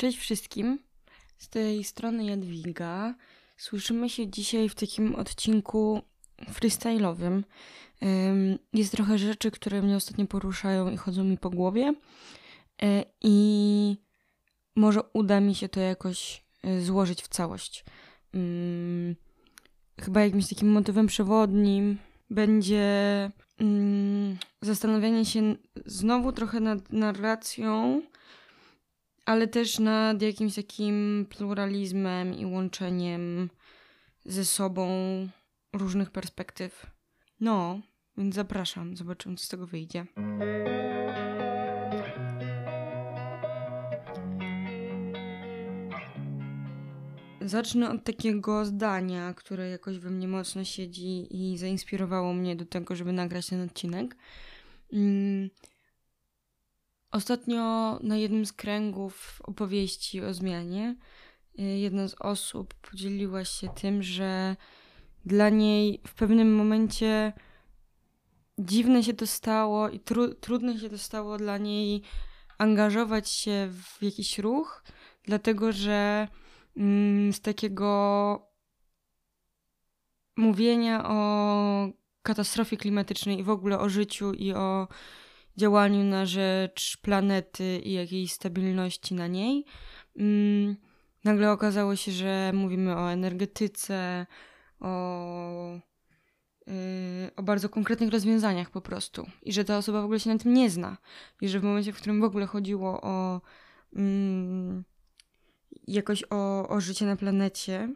Cześć wszystkim. Z tej strony Jadwiga. Słyszymy się dzisiaj w takim odcinku freestyle'owym. Jest trochę rzeczy, które mnie ostatnio poruszają i chodzą mi po głowie. E, I może uda mi się to jakoś e, złożyć w całość. Chyba jakimś takim motywem przewodnim będzie zastanawianie się znowu trochę nad narracją ale też nad jakimś takim pluralizmem i łączeniem ze sobą różnych perspektyw. No, więc zapraszam, zobaczymy, co z tego wyjdzie. Zacznę od takiego zdania, które jakoś we mnie mocno siedzi i zainspirowało mnie do tego, żeby nagrać ten odcinek. Ostatnio na jednym z kręgów opowieści o zmianie y, jedna z osób podzieliła się tym, że dla niej w pewnym momencie dziwne się to stało i tru trudno się to stało dla niej angażować się w jakiś ruch, dlatego że mm, z takiego mówienia o katastrofie klimatycznej i w ogóle o życiu i o działaniu na rzecz planety i jakiejś stabilności na niej. Mm, nagle okazało się, że mówimy o energetyce, o, yy, o bardzo konkretnych rozwiązaniach po prostu. I że ta osoba w ogóle się na tym nie zna. I że w momencie, w którym w ogóle chodziło o yy, jakoś o, o życie na planecie,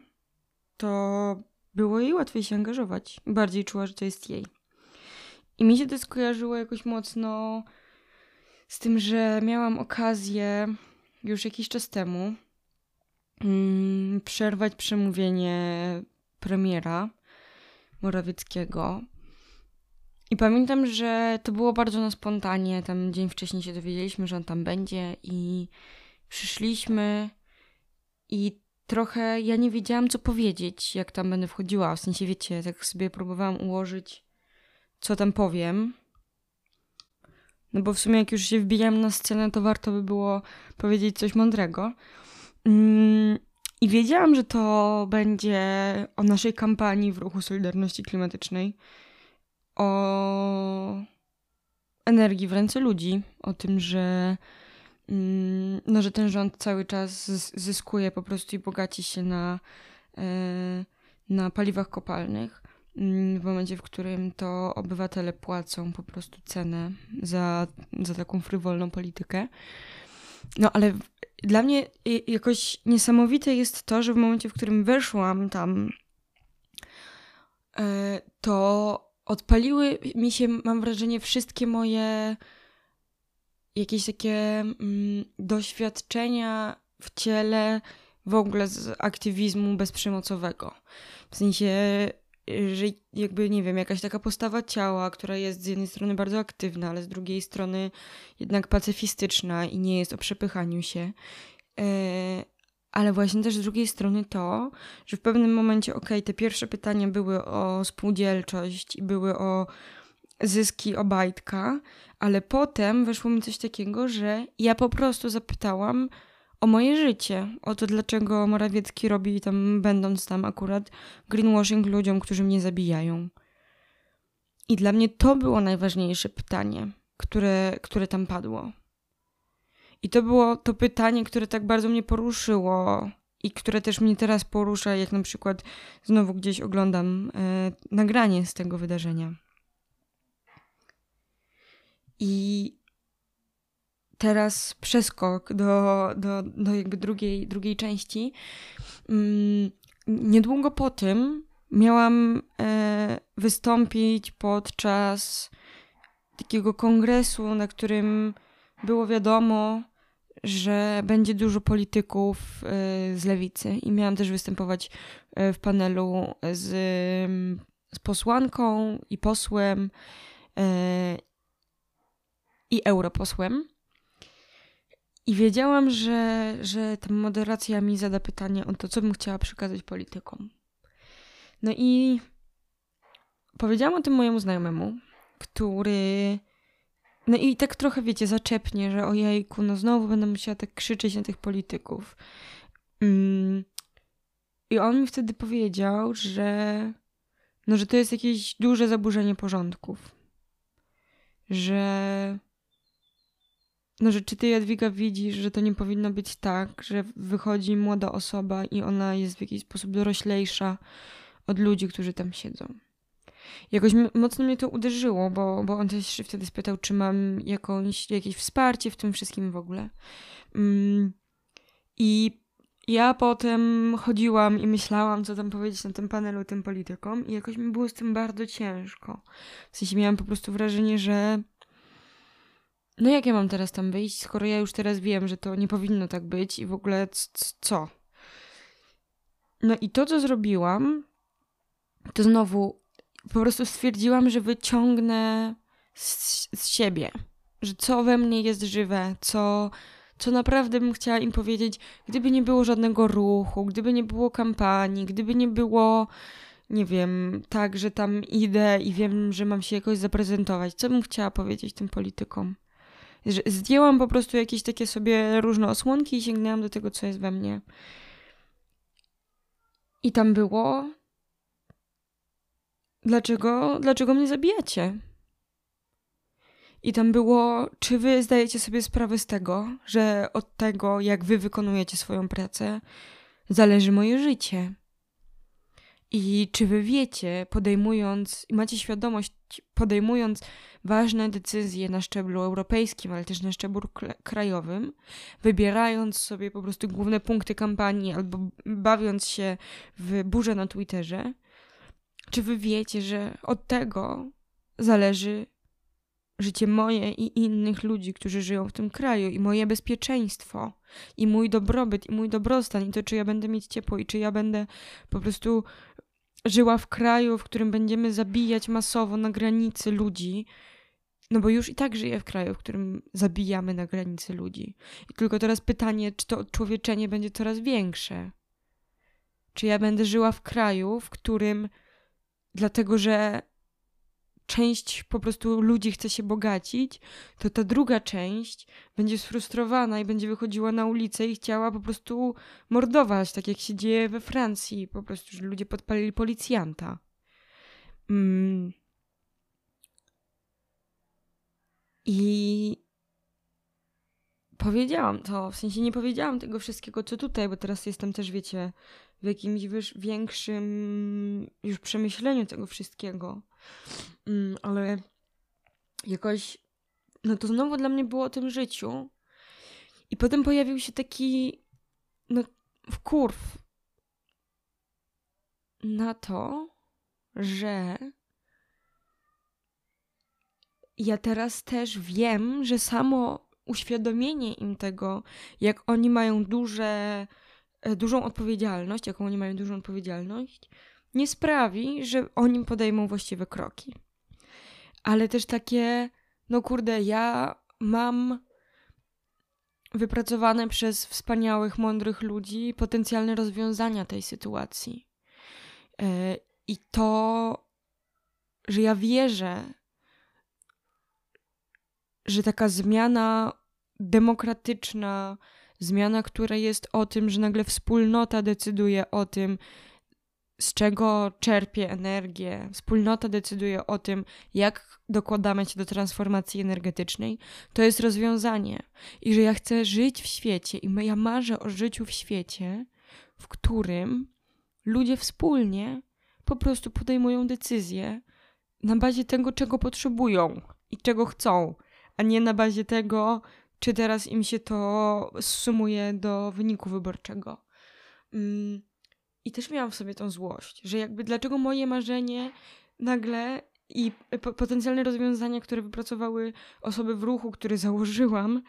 to było jej łatwiej się angażować. Bardziej czuła, że to jest jej. I mi się to skojarzyło jakoś mocno z tym, że miałam okazję już jakiś czas temu mm, przerwać przemówienie premiera Morawieckiego. I pamiętam, że to było bardzo na spontanie. Tam dzień wcześniej się dowiedzieliśmy, że on tam będzie i przyszliśmy i trochę ja nie wiedziałam, co powiedzieć, jak tam będę wchodziła. W sensie, wiecie, tak sobie próbowałam ułożyć co tam powiem. No bo w sumie jak już się wbijam na scenę, to warto by było powiedzieć coś mądrego. Mm, I wiedziałam, że to będzie o naszej kampanii w ruchu Solidarności Klimatycznej, o energii w ręce ludzi, o tym, że, mm, no, że ten rząd cały czas zyskuje po prostu i bogaci się na, e, na paliwach kopalnych. Mm, w momencie, w którym to obywatele płacą po prostu cenę za, za taką frywolną politykę. No ale dla mnie jakoś niesamowite jest to, że w momencie, w którym weszłam tam, e, to odpaliły mi się, mam wrażenie, wszystkie moje jakieś takie mm, doświadczenia w ciele w ogóle z aktywizmu bezprzemocowego. W sensie że jakby, nie wiem, jakaś taka postawa ciała, która jest z jednej strony bardzo aktywna, ale z drugiej strony jednak pacyfistyczna i nie jest o przepychaniu się. E, ale właśnie też z drugiej strony to, że w pewnym momencie, okay, te pierwsze pytania były o spółdzielczość i były o zyski Obajtka, ale potem weszło mi coś takiego, że ja po prostu zapytałam, o moje życie, o to, dlaczego Morawiecki robi tam, będąc tam akurat, greenwashing ludziom, którzy mnie zabijają. I dla mnie to było najważniejsze pytanie, które, które tam padło. I to było to pytanie, które tak bardzo mnie poruszyło i które też mnie teraz porusza, jak na przykład znowu gdzieś oglądam e, nagranie z tego wydarzenia. I teraz przeskok do, do, do jakby drugiej, drugiej części. Mm, niedługo po tym miałam e, wystąpić podczas takiego kongresu, na którym było wiadomo, że będzie dużo polityków e, z lewicy i miałam też występować e, w panelu z, z posłanką i posłem i europosłem. I wiedziałam, że, że ta moderacja mi zada pytanie o to, co bym chciała przekazać politykom. No i powiedziałam o tym mojemu znajomemu, który no i tak trochę, wiecie, zaczepnie, że ojejku, no znowu będę musiała tak krzyczeć na tych polityków. Mm. I on mi wtedy powiedział, że no, że to jest jakieś duże zaburzenie porządków. Że no, że czy ty, Jadwiga, widzisz, że to nie powinno być tak, że wychodzi młoda osoba i ona jest w jakiś sposób doroślejsza od ludzi, którzy tam siedzą. Jakoś mocno mnie to uderzyło, bo, bo on też wtedy spytał, czy mam jakąś, jakieś wsparcie w tym wszystkim w ogóle. Mm. I ja potem chodziłam i myślałam, co tam powiedzieć na tym panelu tym politykom i jakoś mi było z tym bardzo ciężko. W sensie miałam po prostu wrażenie, że no jak ja mam teraz tam wyjść, skoro ja już teraz wiem, że to nie powinno tak być i w ogóle co? No i to, co zrobiłam, to znowu po prostu stwierdziłam, że wyciągnę z, z siebie, że co we mnie jest żywe, co, co naprawdę bym chciała im powiedzieć, gdyby nie było żadnego ruchu, gdyby nie było kampanii, gdyby nie było, nie wiem, tak, że tam idę i wiem, że mam się jakoś zaprezentować, co bym chciała powiedzieć tym politykom. Zdjęłam po prostu jakieś takie sobie różne osłonki i sięgnęłam do tego, co jest we mnie. I tam było. Dlaczego, dlaczego mnie zabijacie? I tam było, czy wy zdajecie sobie sprawę z tego, że od tego, jak wy wykonujecie swoją pracę, zależy moje życie. I czy wy wiecie, podejmując, macie świadomość, podejmując ważne decyzje na szczeblu europejskim, ale też na szczeblu krajowym, wybierając sobie po prostu główne punkty kampanii albo bawiąc się w burzę na Twitterze, czy wy wiecie, że od tego zależy życie moje i innych ludzi, którzy żyją w tym kraju, i moje bezpieczeństwo, i mój dobrobyt, i mój dobrostan, i to, czy ja będę mieć ciepło, i czy ja będę po prostu żyła w kraju, w którym będziemy zabijać masowo na granicy ludzi, no bo już i tak żyję w kraju, w którym zabijamy na granicy ludzi. I tylko teraz pytanie, czy to odczłowieczenie będzie coraz większe? Czy ja będę żyła w kraju, w którym dlatego, że część po prostu ludzi chce się bogacić, to ta druga część będzie sfrustrowana i będzie wychodziła na ulicę i chciała po prostu mordować, tak jak się dzieje we Francji, po prostu, że ludzie podpalili policjanta. Mm. I powiedziałam to, w sensie nie powiedziałam tego wszystkiego, co tutaj, bo teraz jestem też, wiecie, w jakimś większym już przemyśleniu tego wszystkiego. Mm, ale jakoś, no to znowu dla mnie było o tym życiu. I potem pojawił się taki, no, wkurw na to, że ja teraz też wiem, że samo uświadomienie im tego, jak oni mają duże, e, dużą odpowiedzialność, jaką oni mają dużą odpowiedzialność, nie sprawi, że oni podejmą właściwe kroki. Ale też takie, no kurde, ja mam wypracowane przez wspaniałych, mądrych ludzi potencjalne rozwiązania tej sytuacji. E, I to, że ja wierzę, że taka zmiana demokratyczna, zmiana, która jest o tym, że nagle wspólnota decyduje o tym, z czego czerpie energię, wspólnota decyduje o tym, jak dokładamy się do transformacji energetycznej, to jest rozwiązanie. I że ja chcę żyć w świecie i ja marzę o życiu w świecie, w którym ludzie wspólnie po prostu podejmują decyzje na bazie tego, czego potrzebują i czego chcą, a nie na bazie tego, czy teraz im się to sumuje do wyniku wyborczego. Mm i też miałam w sobie tą złość, że jakby dlaczego moje marzenie nagle i potencjalne rozwiązania, które wypracowały osoby w ruchu, które założyłam,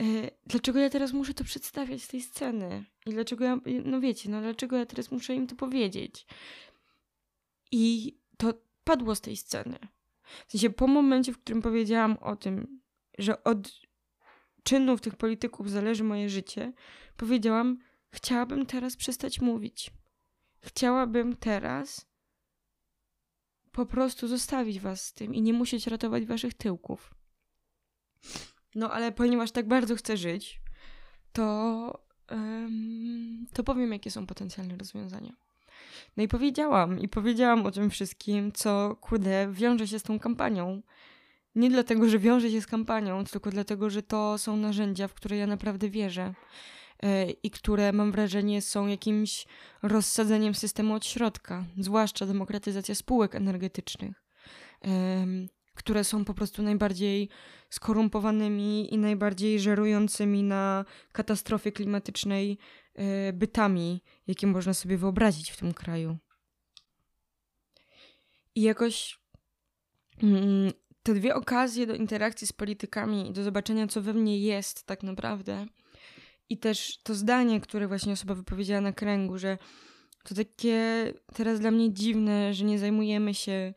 e, dlaczego ja teraz muszę to przedstawiać z tej sceny? I dlaczego ja, no wiecie, no dlaczego ja teraz muszę im to powiedzieć? I to padło z tej sceny. W sensie po momencie, w którym powiedziałam o tym, że od czynów tych polityków zależy moje życie, powiedziałam, Chciałabym teraz przestać mówić. Chciałabym teraz po prostu zostawić was z tym i nie musieć ratować waszych tyłków. No ale ponieważ tak bardzo chcę żyć, to, um, to powiem, jakie są potencjalne rozwiązania. No i powiedziałam, i powiedziałam o tym wszystkim, co kurde wiąże się z tą kampanią. Nie dlatego, że wiąże się z kampanią, tylko dlatego, że to są narzędzia, w które ja naprawdę wierzę i które mam wrażenie są jakimś rozsadzeniem systemu od środka, zwłaszcza demokratyzacja spółek energetycznych. Które są po prostu najbardziej skorumpowanymi i najbardziej żerującymi na katastrofie klimatycznej e, bytami, jakie można sobie wyobrazić w tym kraju. I jakoś mm, te dwie okazje do interakcji z politykami i do zobaczenia, co we mnie jest tak naprawdę, i też to zdanie, które właśnie osoba wypowiedziała na kręgu, że to takie teraz dla mnie dziwne, że nie zajmujemy się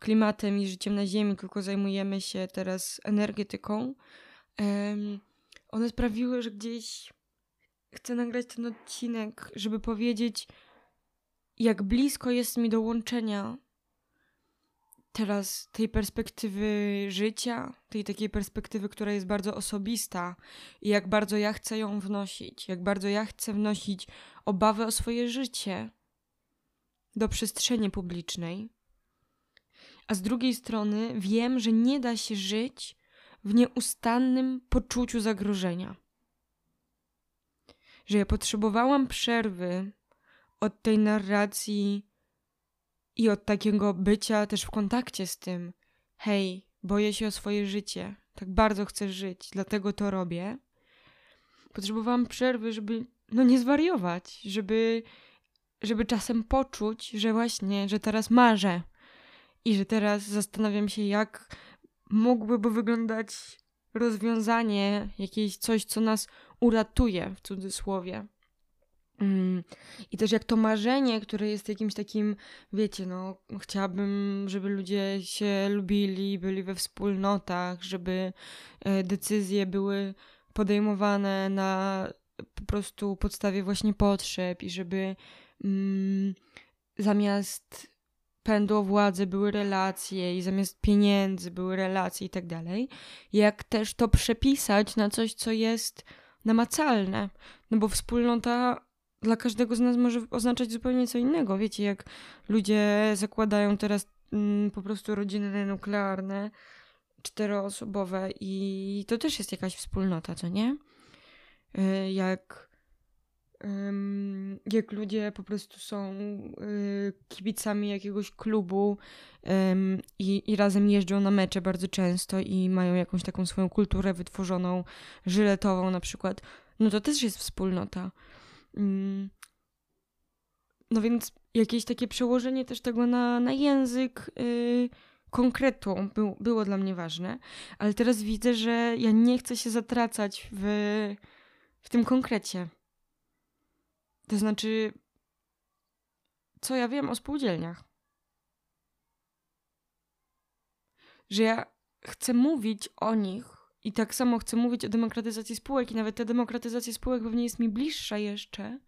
klimatem i życiem na Ziemi, tylko zajmujemy się teraz energetyką, one sprawiły, że gdzieś chcę nagrać ten odcinek, żeby powiedzieć, jak blisko jest mi dołączenia teraz tej perspektywy życia, tej takiej perspektywy, która jest bardzo osobista i jak bardzo ja chcę ją wnosić, jak bardzo ja chcę wnosić obawy o swoje życie do przestrzeni publicznej a z drugiej strony wiem, że nie da się żyć w nieustannym poczuciu zagrożenia. Że ja potrzebowałam przerwy od tej narracji i od takiego bycia też w kontakcie z tym. Hej, boję się o swoje życie, tak bardzo chcę żyć, dlatego to robię. Potrzebowałam przerwy, żeby no nie zwariować, żeby, żeby czasem poczuć, że właśnie, że teraz marzę, i że teraz zastanawiam się, jak mógłby wyglądać rozwiązanie, jakieś coś, co nas uratuje, w cudzysłowie. Mm. I też jak to marzenie, które jest jakimś takim, wiecie, no, chciałabym, żeby ludzie się lubili, byli we wspólnotach, żeby e, decyzje były podejmowane na po prostu podstawie właśnie potrzeb i żeby mm, zamiast pędu o władzę były relacje i zamiast pieniędzy były relacje i tak dalej, jak też to przepisać na coś, co jest namacalne. No bo wspólnota dla każdego z nas może oznaczać zupełnie co innego. Wiecie, jak ludzie zakładają teraz mm, po prostu rodziny nuklearne, czteroosobowe i to też jest jakaś wspólnota, co nie? Y, jak jak ludzie po prostu są y, kibicami jakiegoś klubu i, i razem jeżdżą na mecze bardzo często i mają jakąś taką swoją kulturę wytworzoną, żyletową na przykład, no to też jest wspólnota. Mm. No więc jakieś takie przełożenie też tego na, na język yy, konkretu był, było dla mnie ważne, ale teraz widzę, że ja nie chcę się zatracać w, w tym konkrecie. To znaczy, co ja wiem o spółdzielniach? Że ja chcę mówić o nich i tak samo chcę mówić o demokratyzacji spółek, i nawet ta demokratyzacja spółek pewnie jest mi bliższa jeszcze,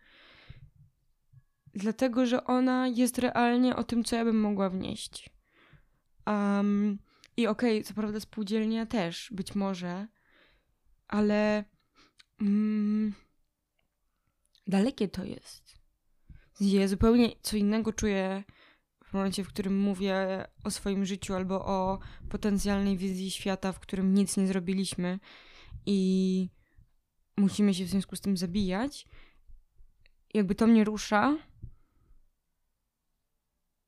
dlatego że ona jest realnie o tym, co ja bym mogła wnieść. Um, I okej, okay, co prawda spółdzielnia też, być może, ale. Mm, dalekie to jest. Ja zupełnie co innego czuję w momencie, w którym mówię o swoim życiu albo o potencjalnej wizji świata, w którym nic nie zrobiliśmy i musimy się w związku z tym zabijać. Jakby to mnie rusza.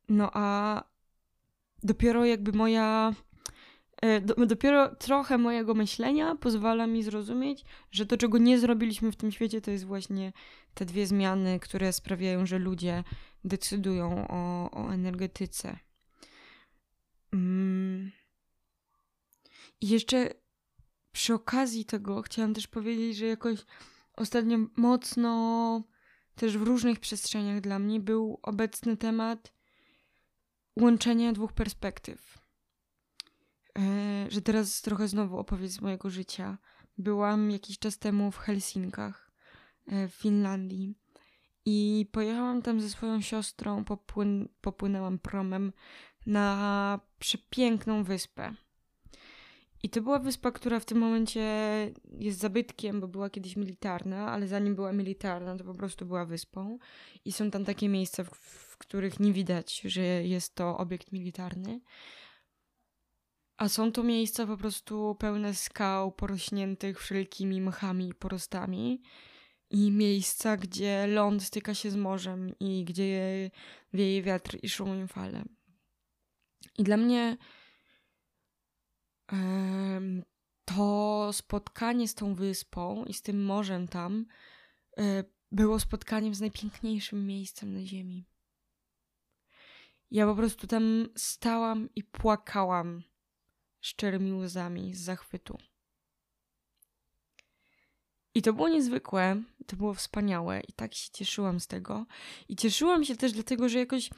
No a dopiero jakby moja E, dopiero trochę mojego myślenia pozwala mi zrozumieć, że to, czego nie zrobiliśmy w tym świecie, to jest właśnie te dwie zmiany, które sprawiają, że ludzie decydują o, o energetyce. Mm. I jeszcze przy okazji tego chciałam też powiedzieć, że jakoś ostatnio mocno też w różnych przestrzeniach dla mnie był obecny temat łączenia dwóch perspektyw E, że teraz trochę znowu opowieść z mojego życia. Byłam jakiś czas temu w Helsinkach, e, w Finlandii. I pojechałam tam ze swoją siostrą, popłyn popłynęłam promem na przepiękną wyspę. I to była wyspa, która w tym momencie jest zabytkiem, bo była kiedyś militarna, ale zanim była militarna, to po prostu była wyspą. I są tam takie miejsca, w, w których nie widać, że jest to obiekt militarny. A są to miejsca po prostu pełne skał, porośniętych wszelkimi mchami i porostami. I miejsca, gdzie ląd styka się z morzem i gdzie wieje wiatr i szumią fale. I dla mnie to spotkanie z tą wyspą i z tym morzem tam e, było spotkaniem z najpiękniejszym miejscem na Ziemi. Ja po prostu tam stałam i płakałam szczerymi łzami z zachwytu. I to było niezwykłe, to było wspaniałe i tak się cieszyłam z tego. I cieszyłam się też dlatego, że jakoś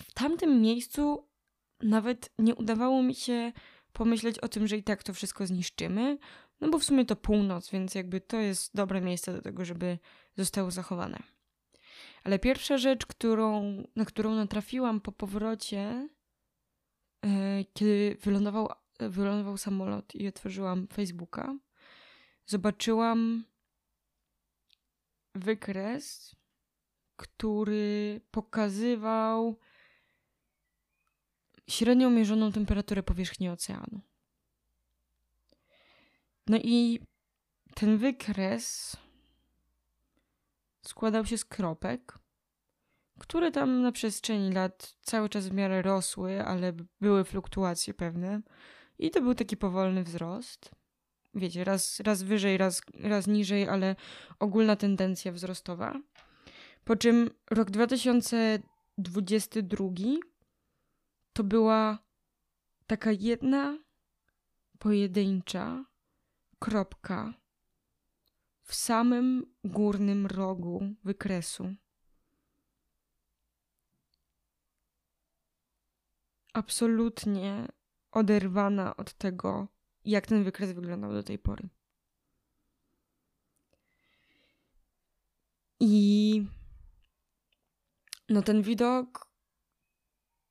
w tamtym miejscu nawet nie udawało mi się pomyśleć o tym, że i tak to wszystko zniszczymy, no bo w sumie to północ, więc jakby to jest dobre miejsce do tego, żeby zostało zachowane. Ale pierwsza rzecz, którą, na którą natrafiłam po powrocie, yy, kiedy wylądował, wylądował samolot i otworzyłam Facebooka, zobaczyłam wykres, który pokazywał średnią mierzoną temperaturę powierzchni oceanu. No i ten wykres składał się z kropek, które tam na przestrzeni lat cały czas w miarę rosły, ale były fluktuacje pewne. I to był taki powolny wzrost. Wiecie, raz, raz wyżej, raz, raz niżej, ale ogólna tendencja wzrostowa. Po czym rok 2022 to była taka jedna pojedyncza kropka w samym górnym rogu wykresu. Absolutnie oderwana od tego, jak ten wykres wyglądał do tej pory. I no ten widok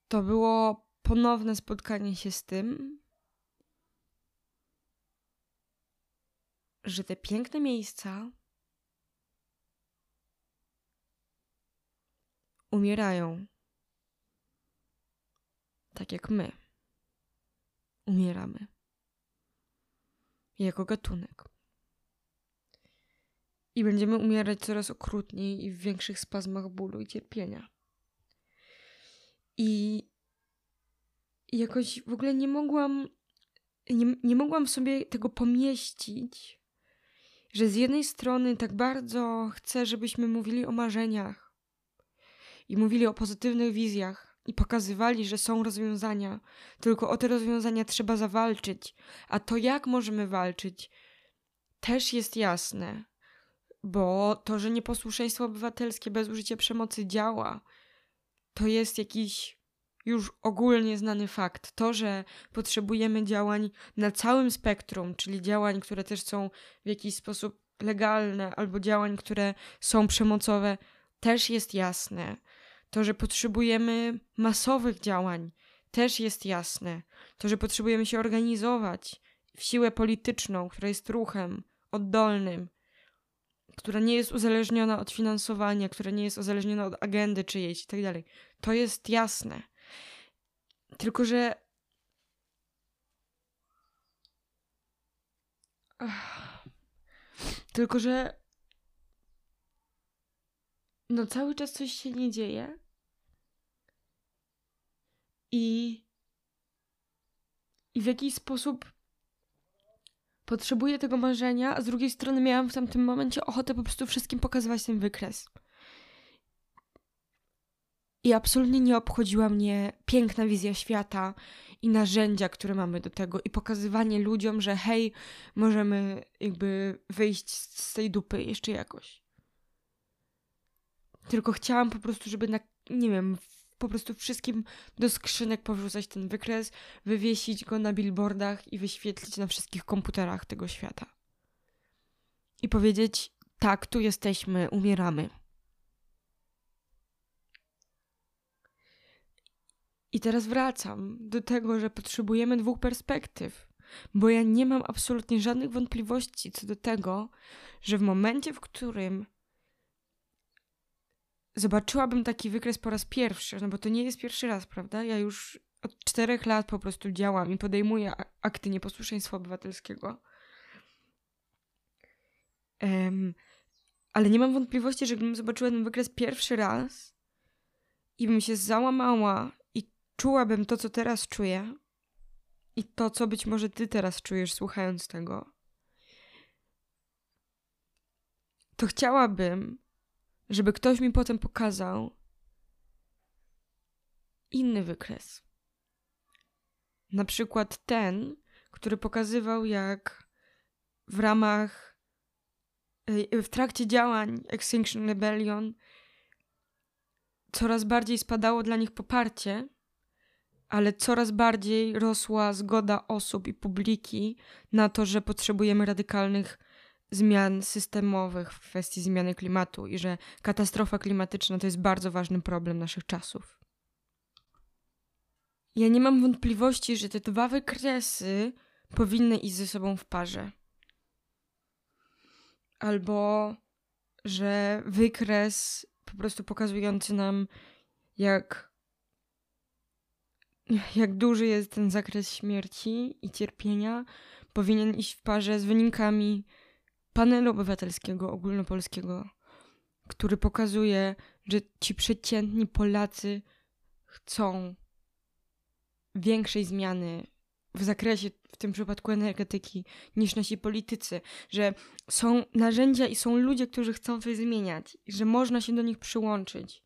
to było ponowne spotkanie się z tym, że te piękne miejsca umierają. Tak jak my umieramy. Jako gatunek. I będziemy umierać coraz okrutniej i w większych spazmach bólu i cierpienia. I jakoś w ogóle nie mogłam, nie, nie mogłam sobie tego pomieścić, że z jednej strony tak bardzo chcę, żebyśmy mówili o marzeniach i mówili o pozytywnych wizjach i pokazywali, że są rozwiązania, tylko o te rozwiązania trzeba zawalczyć. A to jak możemy walczyć, też jest jasne, bo to, że nieposłuszeństwo obywatelskie bez użycia przemocy działa, to jest jakiś już ogólnie znany fakt. To, że potrzebujemy działań na całym spektrum, czyli działań, które też są w jakiś sposób legalne, albo działań, które są przemocowe, też jest jasne. To, że potrzebujemy masowych działań, też jest jasne. To, że potrzebujemy się organizować w siłę polityczną, która jest ruchem oddolnym, która nie jest uzależniona od finansowania, która nie jest uzależniona od agendy czyjejś i tak dalej. To jest jasne. Tylko, że. Tylko, że. No, cały czas coś się nie dzieje. I. I w jakiś sposób potrzebuję tego marzenia, a z drugiej strony miałam w tamtym momencie ochotę po prostu wszystkim pokazywać ten wykres. I absolutnie nie obchodziła mnie piękna wizja świata i narzędzia, które mamy do tego, i pokazywanie ludziom, że hej, możemy jakby wyjść z tej dupy jeszcze jakoś. Tylko chciałam po prostu, żeby na, nie wiem, po prostu wszystkim do skrzynek powrzucać ten wykres, wywiesić go na billboardach i wyświetlić na wszystkich komputerach tego świata. I powiedzieć: tak, tu jesteśmy, umieramy. I teraz wracam do tego, że potrzebujemy dwóch perspektyw. bo ja nie mam absolutnie żadnych wątpliwości co do tego, że w momencie, w którym zobaczyłabym taki wykres po raz pierwszy, no bo to nie jest pierwszy raz, prawda? Ja już od czterech lat po prostu działam i podejmuję akty nieposłuszeństwa obywatelskiego. Um, ale nie mam wątpliwości, że gdybym zobaczyła ten wykres pierwszy raz i bym się załamała i czułabym to, co teraz czuję i to, co być może ty teraz czujesz słuchając tego, to chciałabym, żeby ktoś mi potem pokazał inny wykres. Na przykład ten, który pokazywał, jak w ramach, y, w trakcie działań Extinction Rebellion coraz bardziej spadało dla nich poparcie, ale coraz bardziej rosła zgoda osób i publiki na to, że potrzebujemy radykalnych zmian systemowych w kwestii zmiany klimatu i że katastrofa klimatyczna to jest bardzo ważny problem naszych czasów. Ja nie mam wątpliwości, że te dwa wykresy powinny iść ze sobą w parze. Albo że wykres po prostu pokazujący nam, jak, jak duży jest ten zakres śmierci i cierpienia, powinien iść w parze z wynikami panelu obywatelskiego ogólnopolskiego, który pokazuje, że ci przeciętni Polacy chcą większej zmiany w zakresie, w tym przypadku energetyki, niż nasi politycy, że są narzędzia i są ludzie, którzy chcą coś zmieniać, że można się do nich przyłączyć,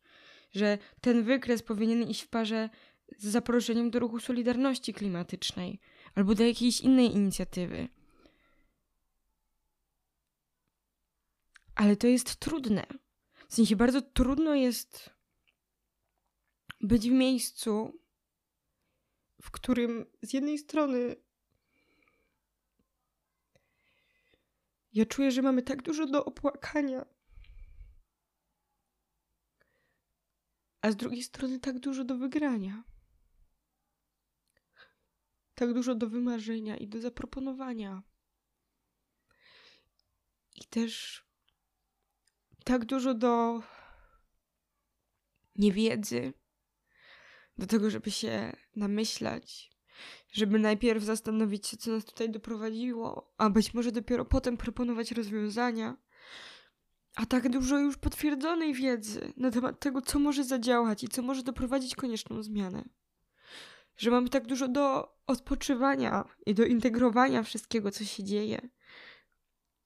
że ten wykres powinien iść w parze z zaproszeniem do ruchu Solidarności Klimatycznej albo do jakiejś innej inicjatywy. Ale to jest trudne. W sensie bardzo trudno jest być w miejscu, w którym z jednej strony ja czuję, że mamy tak dużo do opłakania, a z drugiej strony tak dużo do wygrania. Tak dużo do wymarzenia i do zaproponowania. I też tak dużo do niewiedzy, do tego, żeby się namyślać, żeby najpierw zastanowić się, co nas tutaj doprowadziło, a być może dopiero potem proponować rozwiązania. A tak dużo już potwierdzonej wiedzy na temat tego, co może zadziałać i co może doprowadzić konieczną zmianę. Że mamy tak dużo do odpoczywania i do integrowania wszystkiego, co się dzieje.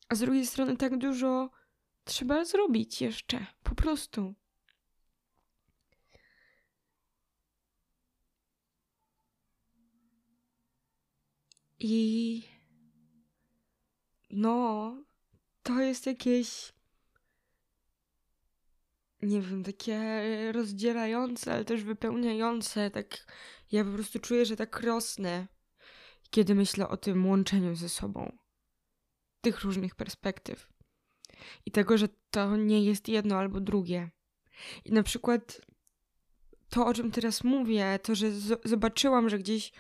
A z drugiej strony tak dużo trzeba zrobić jeszcze, po prostu. I no, to jest jakieś nie wiem, takie rozdzierające, ale też wypełniające. Tak, ja po prostu czuję, że tak rosnę, kiedy myślę o tym łączeniu ze sobą tych różnych perspektyw i tego, że to nie jest jedno albo drugie. I na przykład to, o czym teraz mówię, to, że zobaczyłam, że gdzieś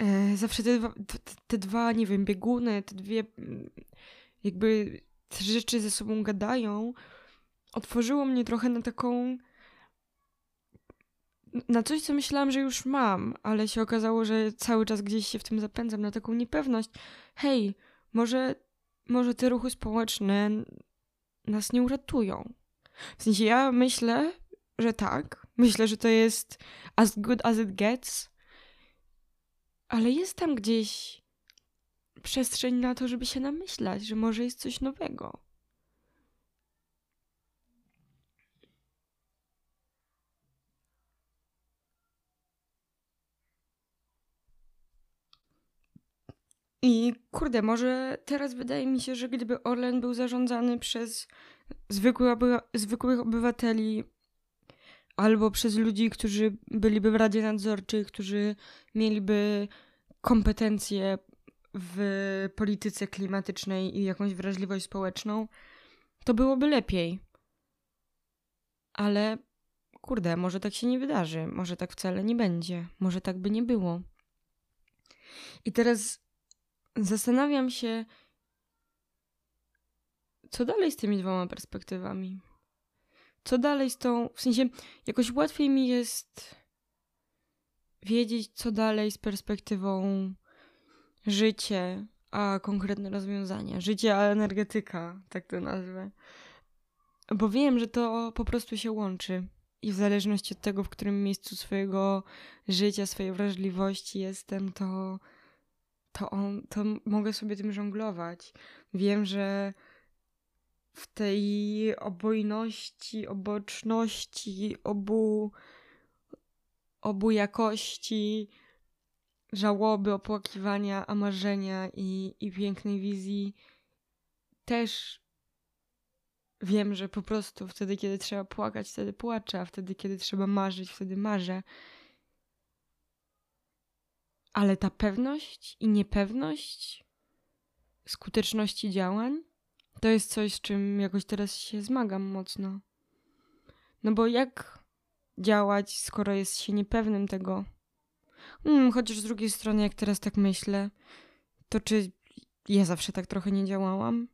e, zawsze te dwa, te, te dwa, nie wiem, bieguny, te dwie mm, jakby te rzeczy ze sobą gadają, otworzyło mnie trochę na taką na coś, co myślałam, że już mam, ale się okazało, że cały czas gdzieś się w tym zapędzam, na taką niepewność. Hej, może może te ruchy społeczne nas nie uratują. W sensie ja myślę, że tak. Myślę, że to jest as good as it gets. Ale jest tam gdzieś przestrzeń na to, żeby się namyślać, że może jest coś nowego. I kurde, może teraz wydaje mi się, że gdyby Orlen był zarządzany przez zwykłych, oby zwykłych obywateli albo przez ludzi, którzy byliby w Radzie Nadzorczej, którzy mieliby kompetencje w polityce klimatycznej i jakąś wrażliwość społeczną, to byłoby lepiej. Ale kurde, może tak się nie wydarzy, może tak wcale nie będzie, może tak by nie było. I teraz zastanawiam się, co dalej z tymi dwoma perspektywami? Co dalej z tą. W sensie, jakoś łatwiej mi jest wiedzieć, co dalej z perspektywą życie, a konkretne rozwiązania. Życie, a energetyka, tak to nazwę. Bo wiem, że to po prostu się łączy. I w zależności od tego, w którym miejscu swojego życia, swojej wrażliwości jestem, to, to, on, to mogę sobie tym żonglować. Wiem, że w tej obojności, oboczności, obu, obu jakości żałoby, opłakiwania, a marzenia i, i pięknej wizji też wiem, że po prostu wtedy, kiedy trzeba płakać, wtedy płaczę, a wtedy, kiedy trzeba marzyć, wtedy marzę. Ale ta pewność i niepewność skuteczności działań to jest coś, z czym jakoś teraz się zmagam mocno. No bo jak działać, skoro jest się niepewnym tego? Hmm, chociaż z drugiej strony, jak teraz tak myślę, to czy ja zawsze tak trochę nie działałam?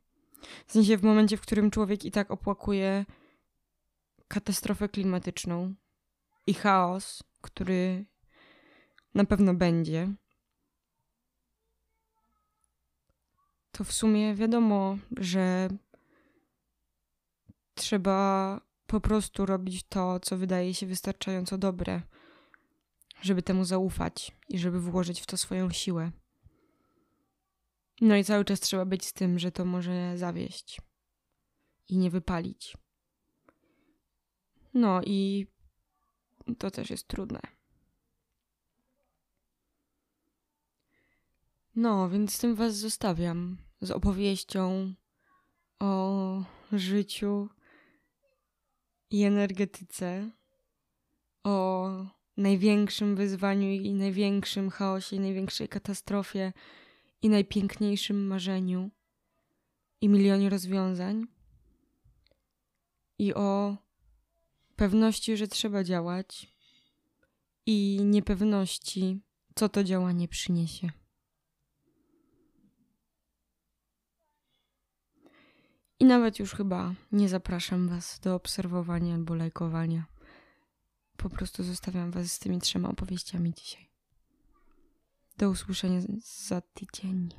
W sensie w momencie, w którym człowiek i tak opłakuje katastrofę klimatyczną i chaos, który na pewno będzie, to w sumie wiadomo, że trzeba po prostu robić to, co wydaje się wystarczająco dobre, żeby temu zaufać i żeby włożyć w to swoją siłę. No i cały czas trzeba być z tym, że to może zawieść i nie wypalić. No i to też jest trudne. No, więc z tym Was zostawiam. Z opowieścią o życiu i energetyce, o największym wyzwaniu i największym chaosie, i największej katastrofie, i najpiękniejszym marzeniu, i milionie rozwiązań, i o pewności, że trzeba działać, i niepewności, co to działanie przyniesie. I nawet już chyba nie zapraszam Was do obserwowania albo lajkowania. Po prostu zostawiam Was z tymi trzema opowieściami dzisiaj. Do usłyszenia za tydzień.